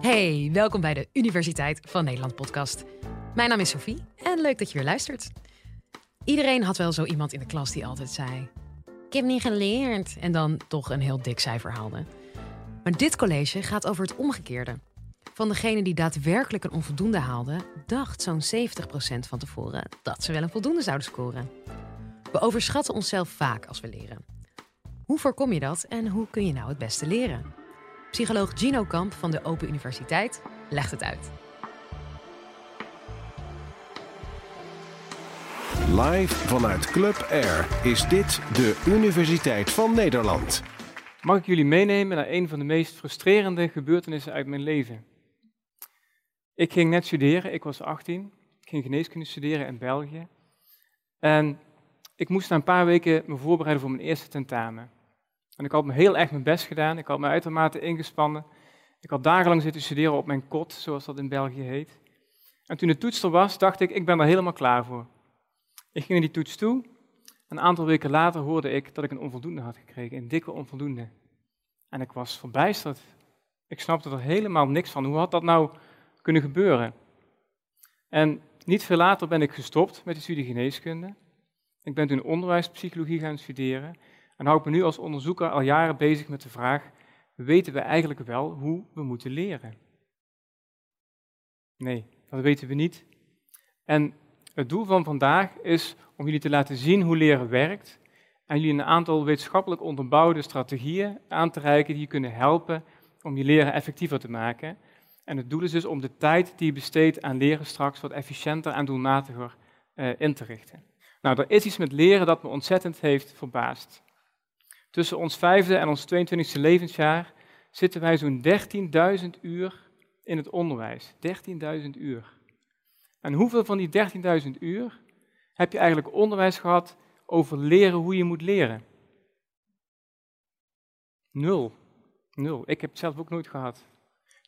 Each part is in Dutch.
Hey, welkom bij de Universiteit van Nederland podcast. Mijn naam is Sophie en leuk dat je weer luistert. Iedereen had wel zo iemand in de klas die altijd zei: Ik heb niet geleerd. En dan toch een heel dik cijfer haalde. Maar dit college gaat over het omgekeerde. Van degene die daadwerkelijk een onvoldoende haalde, dacht zo'n 70% van tevoren dat ze wel een voldoende zouden scoren. We overschatten onszelf vaak als we leren. Hoe voorkom je dat en hoe kun je nou het beste leren? Psycholoog Gino Kamp van de Open Universiteit legt het uit. Live vanuit Club Air is dit de Universiteit van Nederland. Mag ik jullie meenemen naar een van de meest frustrerende gebeurtenissen uit mijn leven? Ik ging net studeren, ik was 18. Ik ging geneeskunde studeren in België. En ik moest na een paar weken me voorbereiden voor mijn eerste tentamen. En ik had me heel erg mijn best gedaan. Ik had me uitermate ingespannen. Ik had dagenlang zitten studeren op mijn kot, zoals dat in België heet. En toen de toets er was, dacht ik, ik ben er helemaal klaar voor. Ik ging naar die toets toe. Een aantal weken later hoorde ik dat ik een onvoldoende had gekregen, een dikke onvoldoende. En ik was verbijsterd. Ik snapte er helemaal niks van. Hoe had dat nou kunnen gebeuren? En niet veel later ben ik gestopt met de studie geneeskunde. Ik ben toen onderwijspsychologie gaan studeren en hou ik me nu als onderzoeker al jaren bezig met de vraag, weten we eigenlijk wel hoe we moeten leren? Nee, dat weten we niet. En het doel van vandaag is om jullie te laten zien hoe leren werkt en jullie een aantal wetenschappelijk onderbouwde strategieën aan te reiken die je kunnen helpen om je leren effectiever te maken. En het doel is dus om de tijd die je besteedt aan leren straks wat efficiënter en doelmatiger uh, in te richten. Nou, er is iets met leren dat me ontzettend heeft verbaasd. Tussen ons vijfde en ons 22e levensjaar zitten wij zo'n 13.000 uur in het onderwijs. 13.000 uur. En hoeveel van die 13.000 uur heb je eigenlijk onderwijs gehad over leren hoe je moet leren? Nul. Nul. Ik heb het zelf ook nooit gehad.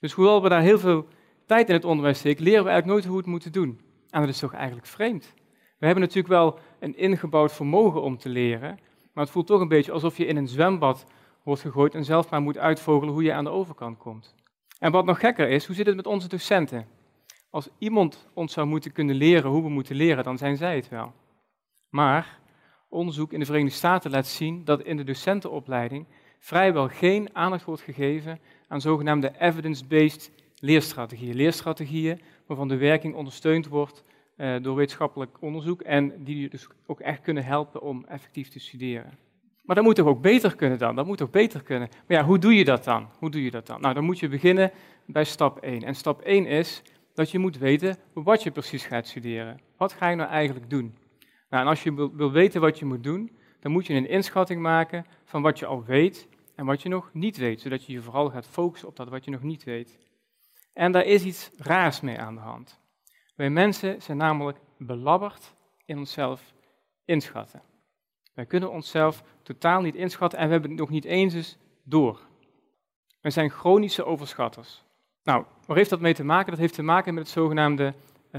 Dus hoewel we daar heel veel tijd in het onderwijs steken, leren we eigenlijk nooit hoe we het moeten doen. En dat is toch eigenlijk vreemd. We hebben natuurlijk wel een ingebouwd vermogen om te leren, maar het voelt toch een beetje alsof je in een zwembad wordt gegooid en zelf maar moet uitvogelen hoe je aan de overkant komt. En wat nog gekker is, hoe zit het met onze docenten? Als iemand ons zou moeten kunnen leren hoe we moeten leren, dan zijn zij het wel. Maar onderzoek in de Verenigde Staten laat zien dat in de docentenopleiding vrijwel geen aandacht wordt gegeven aan zogenaamde evidence-based leerstrategieën. Leerstrategieën waarvan de werking ondersteund wordt door wetenschappelijk onderzoek en die je dus ook echt kunnen helpen om effectief te studeren. Maar dat moet toch ook beter kunnen dan? Dat moet toch beter kunnen? Maar ja, hoe doe je dat dan? Hoe doe je dat dan? Nou, dan moet je beginnen bij stap 1. En stap 1 is dat je moet weten wat je precies gaat studeren. Wat ga je nou eigenlijk doen? Nou, en als je wil weten wat je moet doen, dan moet je een inschatting maken van wat je al weet en wat je nog niet weet, zodat je je vooral gaat focussen op dat wat je nog niet weet. En daar is iets raars mee aan de hand. Wij mensen zijn namelijk belabberd in onszelf inschatten. Wij kunnen onszelf totaal niet inschatten en we hebben het nog niet eens eens door. Wij zijn chronische overschatters. Nou, waar heeft dat mee te maken? Dat heeft te maken met het zogenaamde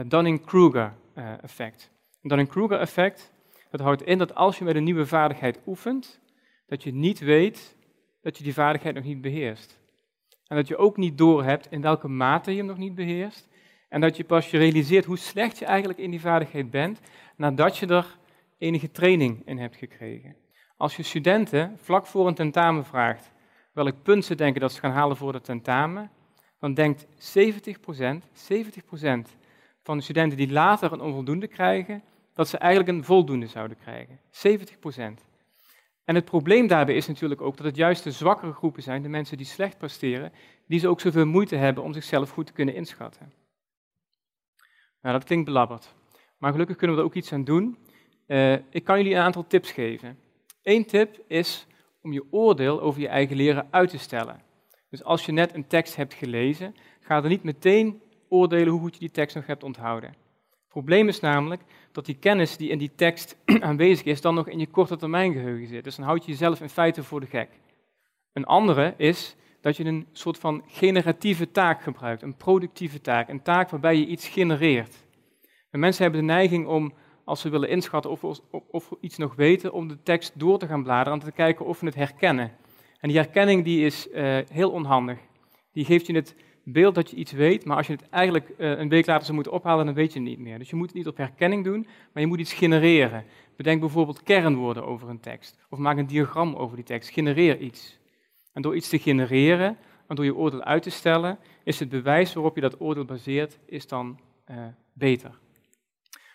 Dunning-Kruger-effect. Het Dunning-Kruger-effect dat houdt in dat als je met een nieuwe vaardigheid oefent, dat je niet weet dat je die vaardigheid nog niet beheerst. En dat je ook niet doorhebt in welke mate je hem nog niet beheerst en dat je pas je realiseert hoe slecht je eigenlijk in die vaardigheid bent, nadat je er enige training in hebt gekregen. Als je studenten vlak voor een tentamen vraagt welk punt ze denken dat ze gaan halen voor het tentamen, dan denkt 70%, 70% van de studenten die later een onvoldoende krijgen, dat ze eigenlijk een voldoende zouden krijgen. 70%. En het probleem daarbij is natuurlijk ook dat het juist de zwakkere groepen zijn, de mensen die slecht presteren, die ze ook zoveel moeite hebben om zichzelf goed te kunnen inschatten. Nou, dat klinkt belabberd. Maar gelukkig kunnen we er ook iets aan doen. Uh, ik kan jullie een aantal tips geven. Eén tip is om je oordeel over je eigen leren uit te stellen. Dus als je net een tekst hebt gelezen, ga er niet meteen oordelen hoe goed je die tekst nog hebt onthouden. Het probleem is namelijk dat die kennis die in die tekst aanwezig is, dan nog in je korte termijn geheugen zit. Dus dan houd je jezelf in feite voor de gek. Een andere is dat je een soort van generatieve taak gebruikt, een productieve taak, een taak waarbij je iets genereert. En mensen hebben de neiging om, als ze willen inschatten of, of, iets nog weten, om de tekst door te gaan bladeren en te kijken of we het herkennen. En die herkenning die is uh, heel onhandig. Die geeft je het beeld dat je iets weet, maar als je het eigenlijk eh, een week later zou moeten ophalen, dan weet je het niet meer. Dus je moet het niet op herkenning doen, maar je moet iets genereren. Bedenk bijvoorbeeld kernwoorden over een tekst, of maak een diagram over die tekst. Genereer iets. En door iets te genereren, en door je oordeel uit te stellen, is het bewijs waarop je dat oordeel baseert, is dan uh, beter.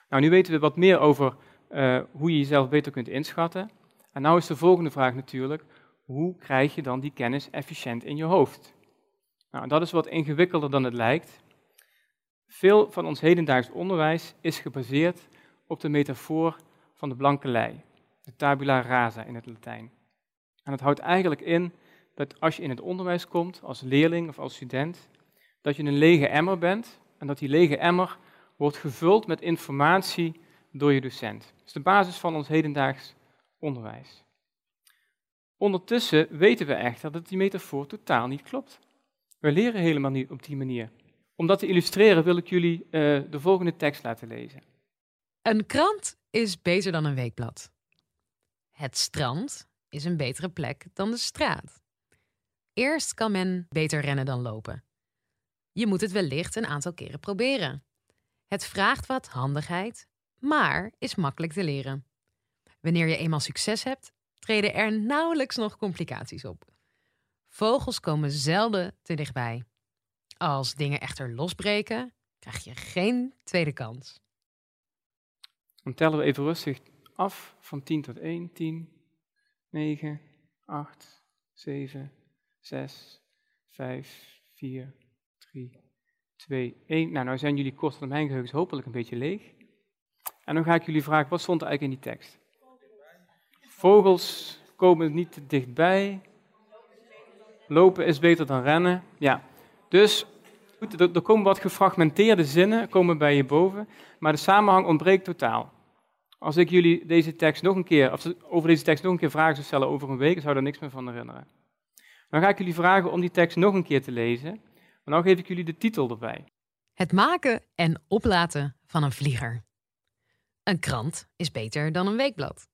Nou, nu weten we wat meer over uh, hoe je jezelf beter kunt inschatten. En nou is de volgende vraag natuurlijk, hoe krijg je dan die kennis efficiënt in je hoofd? Nou, dat is wat ingewikkelder dan het lijkt. Veel van ons hedendaags onderwijs is gebaseerd op de metafoor van de blanke lei, de tabula rasa in het Latijn. En het houdt eigenlijk in dat als je in het onderwijs komt, als leerling of als student, dat je een lege emmer bent en dat die lege emmer wordt gevuld met informatie door je docent. Dat is de basis van ons hedendaags onderwijs. Ondertussen weten we echter dat die metafoor totaal niet klopt. We leren helemaal niet op die manier. Om dat te illustreren wil ik jullie uh, de volgende tekst laten lezen. Een krant is beter dan een weekblad. Het strand is een betere plek dan de straat. Eerst kan men beter rennen dan lopen. Je moet het wellicht een aantal keren proberen. Het vraagt wat handigheid, maar is makkelijk te leren. Wanneer je eenmaal succes hebt, treden er nauwelijks nog complicaties op. Vogels komen zelden te dichtbij. Als dingen echter losbreken, krijg je geen tweede kans. Dan tellen we even rustig af van 10 tot 1. 10, 9, 8, 7, 6, 5, 4, 3, 2, 1. Nou, nou zijn jullie kort mijn geheugen hopelijk een beetje leeg. En dan ga ik jullie vragen, wat stond er eigenlijk in die tekst? Vogels komen niet te dichtbij. Lopen is beter dan rennen. Ja, dus goed, er, komen wat gefragmenteerde zinnen komen bij je boven, maar de samenhang ontbreekt totaal. Als ik jullie deze tekst nog een keer, of over deze tekst nog een keer vragen zou stellen over een week, zou er niks meer van herinneren. Dan ga ik jullie vragen om die tekst nog een keer te lezen. Maar nu geef ik jullie de titel erbij. Het maken en oplaten van een vlieger. Een krant is beter dan een weekblad.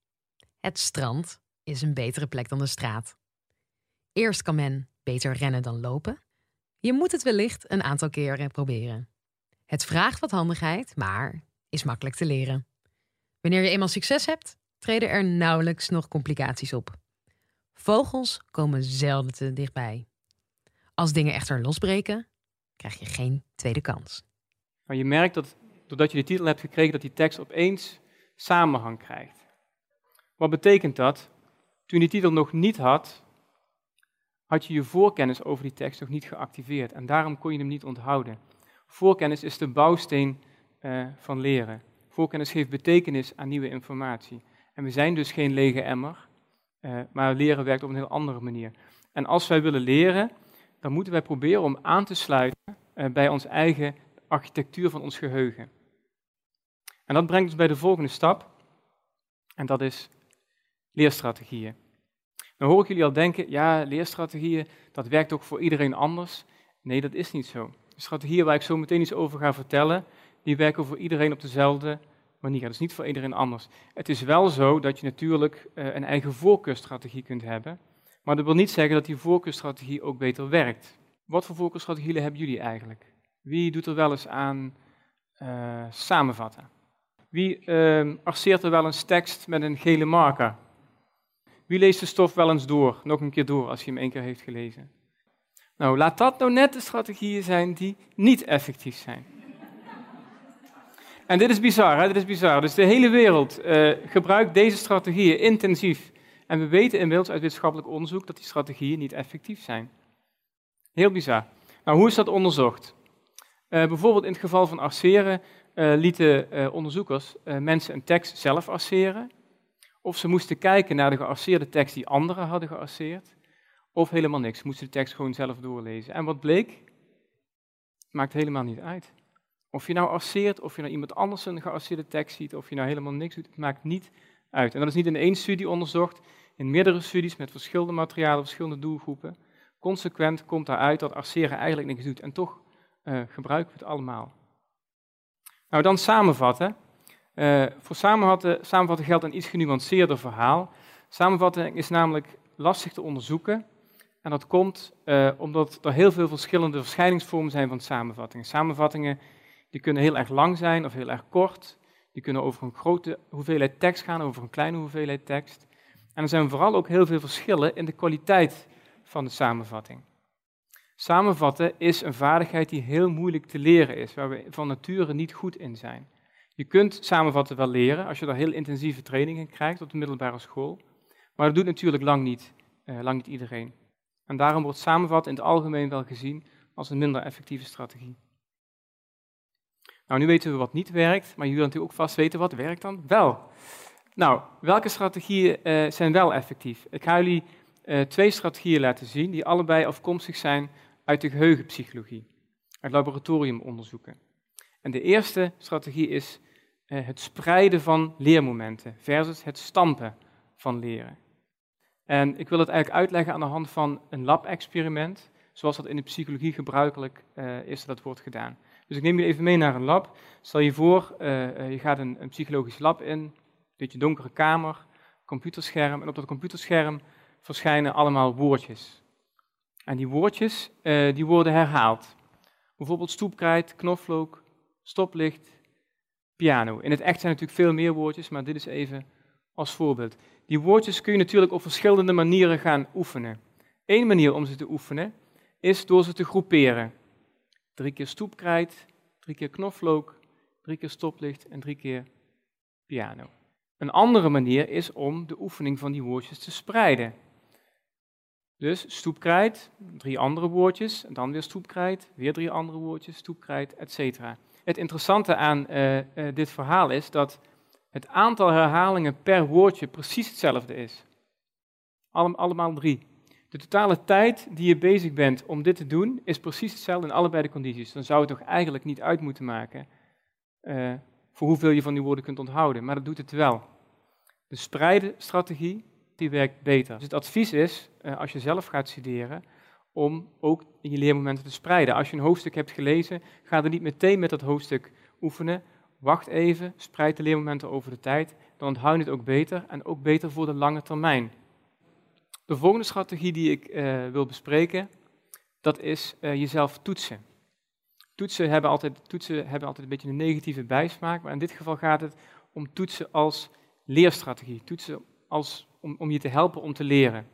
Het strand is een betere plek dan de straat. Eerst kan men beter rennen dan lopen. Je moet het wellicht een aantal keren proberen. Het vraagt wat handigheid, maar is makkelijk te leren. Wanneer je eenmaal succes hebt, treden er nauwelijks nog complicaties op. Vogels komen zelden te dichtbij. Als dingen echter losbreken, krijg je geen tweede kans. Maar je merkt dat doordat je de titel hebt gekregen, dat die tekst opeens samenhang krijgt. Wat betekent dat? Toen je die titel nog niet had, had je je voorkennis over die tekst nog niet geactiveerd. En daarom kon je hem niet onthouden. Voorkennis is de bouwsteen uh, van leren. Voorkennis geeft betekenis aan nieuwe informatie. En we zijn dus geen lege emmer, uh, maar leren werkt op een heel andere manier. En als wij willen leren, dan moeten wij proberen om aan te sluiten uh, bij onze eigen architectuur van ons geheugen. En dat brengt ons bij de volgende stap, en dat is leerstrategieën. Dan hoor ik jullie al denken, ja, leerstrategieën, dat werkt ook voor iedereen anders. Nee, dat is niet zo. De strategieën waar ik zo meteen iets over ga vertellen, die werken voor iedereen op dezelfde Dat is niet voor iedereen anders. Het is wel zo dat je natuurlijk uh, een eigen voorkeurstrategie kunt hebben, maar dat wil niet zeggen dat die voorkeurstrategie ook beter werkt. Wat voor voorkeurstrategieën hebben jullie eigenlijk? Wie doet er wel eens aan uh, samenvatten? Wie uh, er wel eens tekst met een gele marker? Wie leest de stof wel eens door, nog een keer door, als hij hem één keer heeft gelezen? Nou, laat dat nou net de strategieën zijn die niet effectief zijn. En dit is bizar, hè? dit is bizar. Dus de hele wereld uh, gebruikt deze strategieën intensief. En we weten inmiddels uit wetenschappelijk onderzoek dat die strategieën niet effectief zijn. Heel bizar. Nou, hoe is dat onderzocht? Uh, bijvoorbeeld in het geval van arceren uh, lieten onderzoekers mensen een tekst zelf arceren. Of ze moesten kijken naar de gearceerde tekst die anderen hadden gearceerd. Of helemaal niks, moesten de tekst gewoon zelf doorlezen. En wat bleek? Maakt helemaal niet uit. Of je nou arceert, of je nou iemand anders een gearceerde tekst ziet, of je nou helemaal niks doet, het maakt niet uit. En dat is niet in één studie onderzocht, in meerdere studies met verschillende materialen, verschillende doelgroepen. Consequent komt daaruit dat arceren eigenlijk niks doet. En toch uh, gebruiken we het allemaal. Nou, dan samenvatten. Uh, voor samenvatten, samenvatten geldt een iets genuanceerder verhaal. Samenvatting is namelijk lastig te onderzoeken En dat komt uh, omdat er heel veel verschillende verschijningsvormen zijn van samenvattingen. Samenvattingen die kunnen heel erg lang zijn of heel erg kort. Die kunnen over een grote hoeveelheid tekst gaan, over een kleine hoeveelheid tekst. En er zijn vooral ook heel veel verschillen in de kwaliteit van de samenvatting. Samenvatten is een vaardigheid die heel moeilijk te leren is, waar we van nature niet goed in zijn. Je kunt samenvatten wel leren als je daar heel intensieve trainingen krijgt op de middelbare school, maar dat doet natuurlijk lang niet, uh, lang niet iedereen. En daarom wordt samenvatten in het algemeen wel gezien als een minder effectieve strategie. Nou, nu weten we wat niet werkt, maar jullie natuurlijk ook vast weten wat werkt dan wel. Nou, welke strategieën uh, zijn wel effectief? Ik ga jullie uh, twee strategieën laten zien die allebei afkomstig zijn uit de geheugenpsychologie, uit laboratoriumonderzoeken. En de eerste strategie is uh, het spreiden van leermomenten versus het stampen van leren. En ik wil het eigenlijk uitleggen aan de hand van een lab-experiment, zoals dat in de psychologie gebruikelijk is dat wordt gedaan. Dus ik neem je even mee naar een lab. Stel je voor, uh, je gaat een, een, psychologisch lab in, een beetje donkere kamer, computerscherm, en op dat computerscherm verschijnen allemaal woordjes. En die woordjes uh, die worden herhaald. Bijvoorbeeld stoepkrijt, knoflook, stoplicht, piano. In het echt zijn natuurlijk veel meer woordjes, maar dit is even als voorbeeld. Die woordjes kun je natuurlijk op verschillende manieren gaan oefenen. Eén manier om ze te oefenen is door ze te groeperen. Drie keer stoepkrijt, drie keer knoflook, drie keer stoplicht en drie keer piano. Een andere manier is om de oefening van die woordjes te spreiden. Dus stoepkrijt, drie andere woordjes, en dan weer stoepkrijt, weer drie andere woordjes, stoepkrijt, etc. Het interessante aan uh, uh, dit verhaal is dat het aantal herhalingen per woordje precies hetzelfde is. Allem, allemaal drie. De totale tijd die je bezig bent om dit te doen, is precies hetzelfde in allebei de condities. Dan zou het toch eigenlijk niet uit moeten maken uh, voor hoeveel je van die woorden kunt onthouden, maar dat doet het wel. De spreiden strategie die werkt beter. Dus het advies is, uh, als je zelf gaat studeren, om ook je leermomenten te spreiden. Als je een hoofdstuk hebt gelezen, ga er niet meteen met dat hoofdstuk oefenen. Wacht even, spreid de leermomenten over de tijd, dan onthoud je het ook beter en ook beter voor de lange termijn. De volgende strategie die ik uh, wil bespreken, dat is uh, jezelf toetsen. Toetsen hebben, altijd, toetsen hebben altijd een beetje een negatieve bijsmaak, maar in dit geval gaat het om toetsen als leerstrategie. Toetsen als, om, om je te helpen om te leren.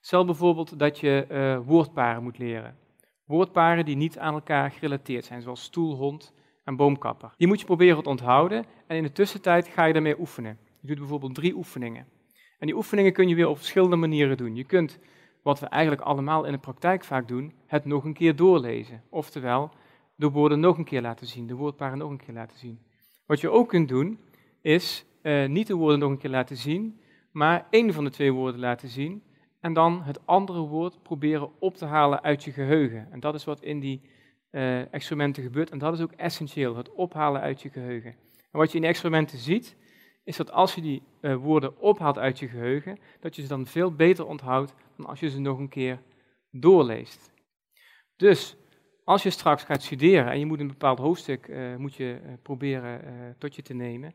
Stel bijvoorbeeld dat je uh, woordparen moet leren. Woordparen die niet aan elkaar gerelateerd zijn, zoals stoel, hond en boomkapper. Die moet je proberen te onthouden en in de tussentijd ga je daarmee oefenen. Je doet bijvoorbeeld drie oefeningen. En die oefeningen kun je weer op verschillende manieren doen. Je kunt, wat we eigenlijk allemaal in de praktijk vaak doen, het nog een keer doorlezen. Oftewel, de woorden nog een keer laten zien, de woordparen nog een keer laten zien. Wat je ook kunt doen, is uh, niet de woorden nog een keer laten zien, maar één van de twee woorden laten zien en dan het andere woord proberen op te halen uit je geheugen. En dat is wat in die uh, experimenten gebeurt en dat is ook essentieel, het ophalen uit je geheugen. En wat je in die experimenten ziet, is dat als je die uh, woorden ophaalt uit je geheugen, dat je ze dan veel beter onthoudt dan als je ze nog een keer doorleest. Dus als je straks gaat studeren en je moet een bepaald hoofdstuk uh, moet je, uh, proberen tot je te nemen,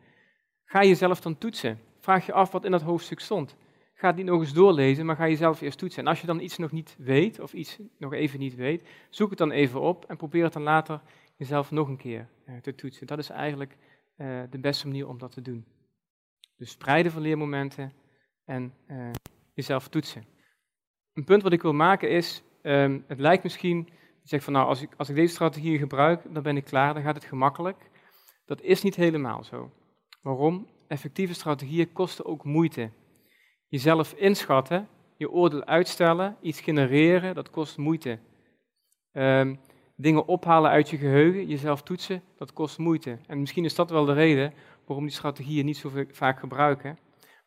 ga jezelf dan toetsen. Vraag je af wat in dat hoofdstuk stond. Ga het niet nog eens doorlezen, maar ga jezelf eerst toetsen. En als je dan iets nog niet weet, of iets nog even niet weet, zoek het dan even op en probeer het dan later jezelf nog een keer te toetsen. Dat is eigenlijk de beste manier om dat te doen. Dus spreiden van leermomenten en uh, jezelf toetsen. Een punt wat ik wil maken is, um, het lijkt misschien, je zegt van nou, als ik, als ik deze strategie gebruik, dan ben ik klaar, dan gaat het gemakkelijk. Dat is niet helemaal zo. Waarom? Effectieve strategieën kosten ook moeite. Jezelf inschatten, je oordeel uitstellen, iets genereren, dat kost moeite. Um, dingen ophalen uit je geheugen, jezelf toetsen, dat kost moeite. En misschien is dat wel de reden waarom die strategieën niet zo vaak gebruiken.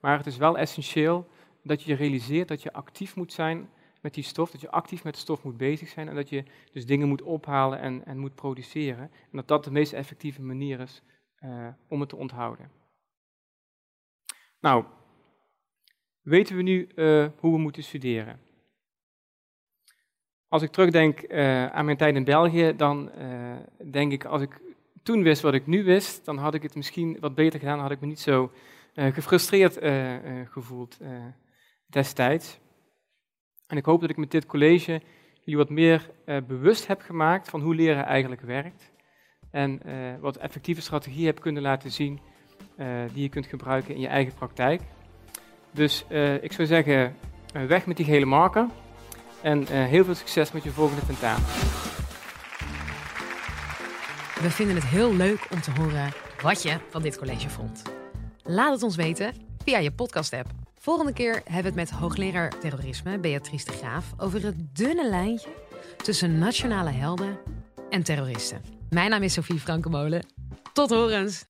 Maar het is wel essentieel dat je realiseert dat je actief moet zijn met die stof, dat je actief met de stof moet bezig zijn en dat je dus dingen moet ophalen en, en moet produceren. En dat dat de meest effectieve manier is uh, om het te onthouden. Nou, weten we nu uh, hoe we moeten studeren? Als ik terugdenk uh, aan mijn tijd in België, dan denk ik, als ik toen wist wat ik nu wist, dan had ik het misschien wat beter gedaan, had ik me niet zo uh, gefrustreerd uh, uh, gevoeld destijds. En ik hoop dat ik met dit college jullie wat meer bewust heb gemaakt van hoe leren eigenlijk werkt. En wat effectieve strategieën heb kunnen laten zien die je kunt gebruiken in je eigen praktijk. Dus ik zou zeggen, weg met die gele marker. En heel veel succes met je volgende tentamen. We vinden het heel leuk om te horen wat je van dit college vond. Laat het ons weten via je podcast-app. Volgende keer hebben we het met hoogleraar terrorisme Beatrice de Graaf over het dunne lijntje tussen nationale helden en terroristen. Mijn naam is Sophie Frankemolen. Tot horens!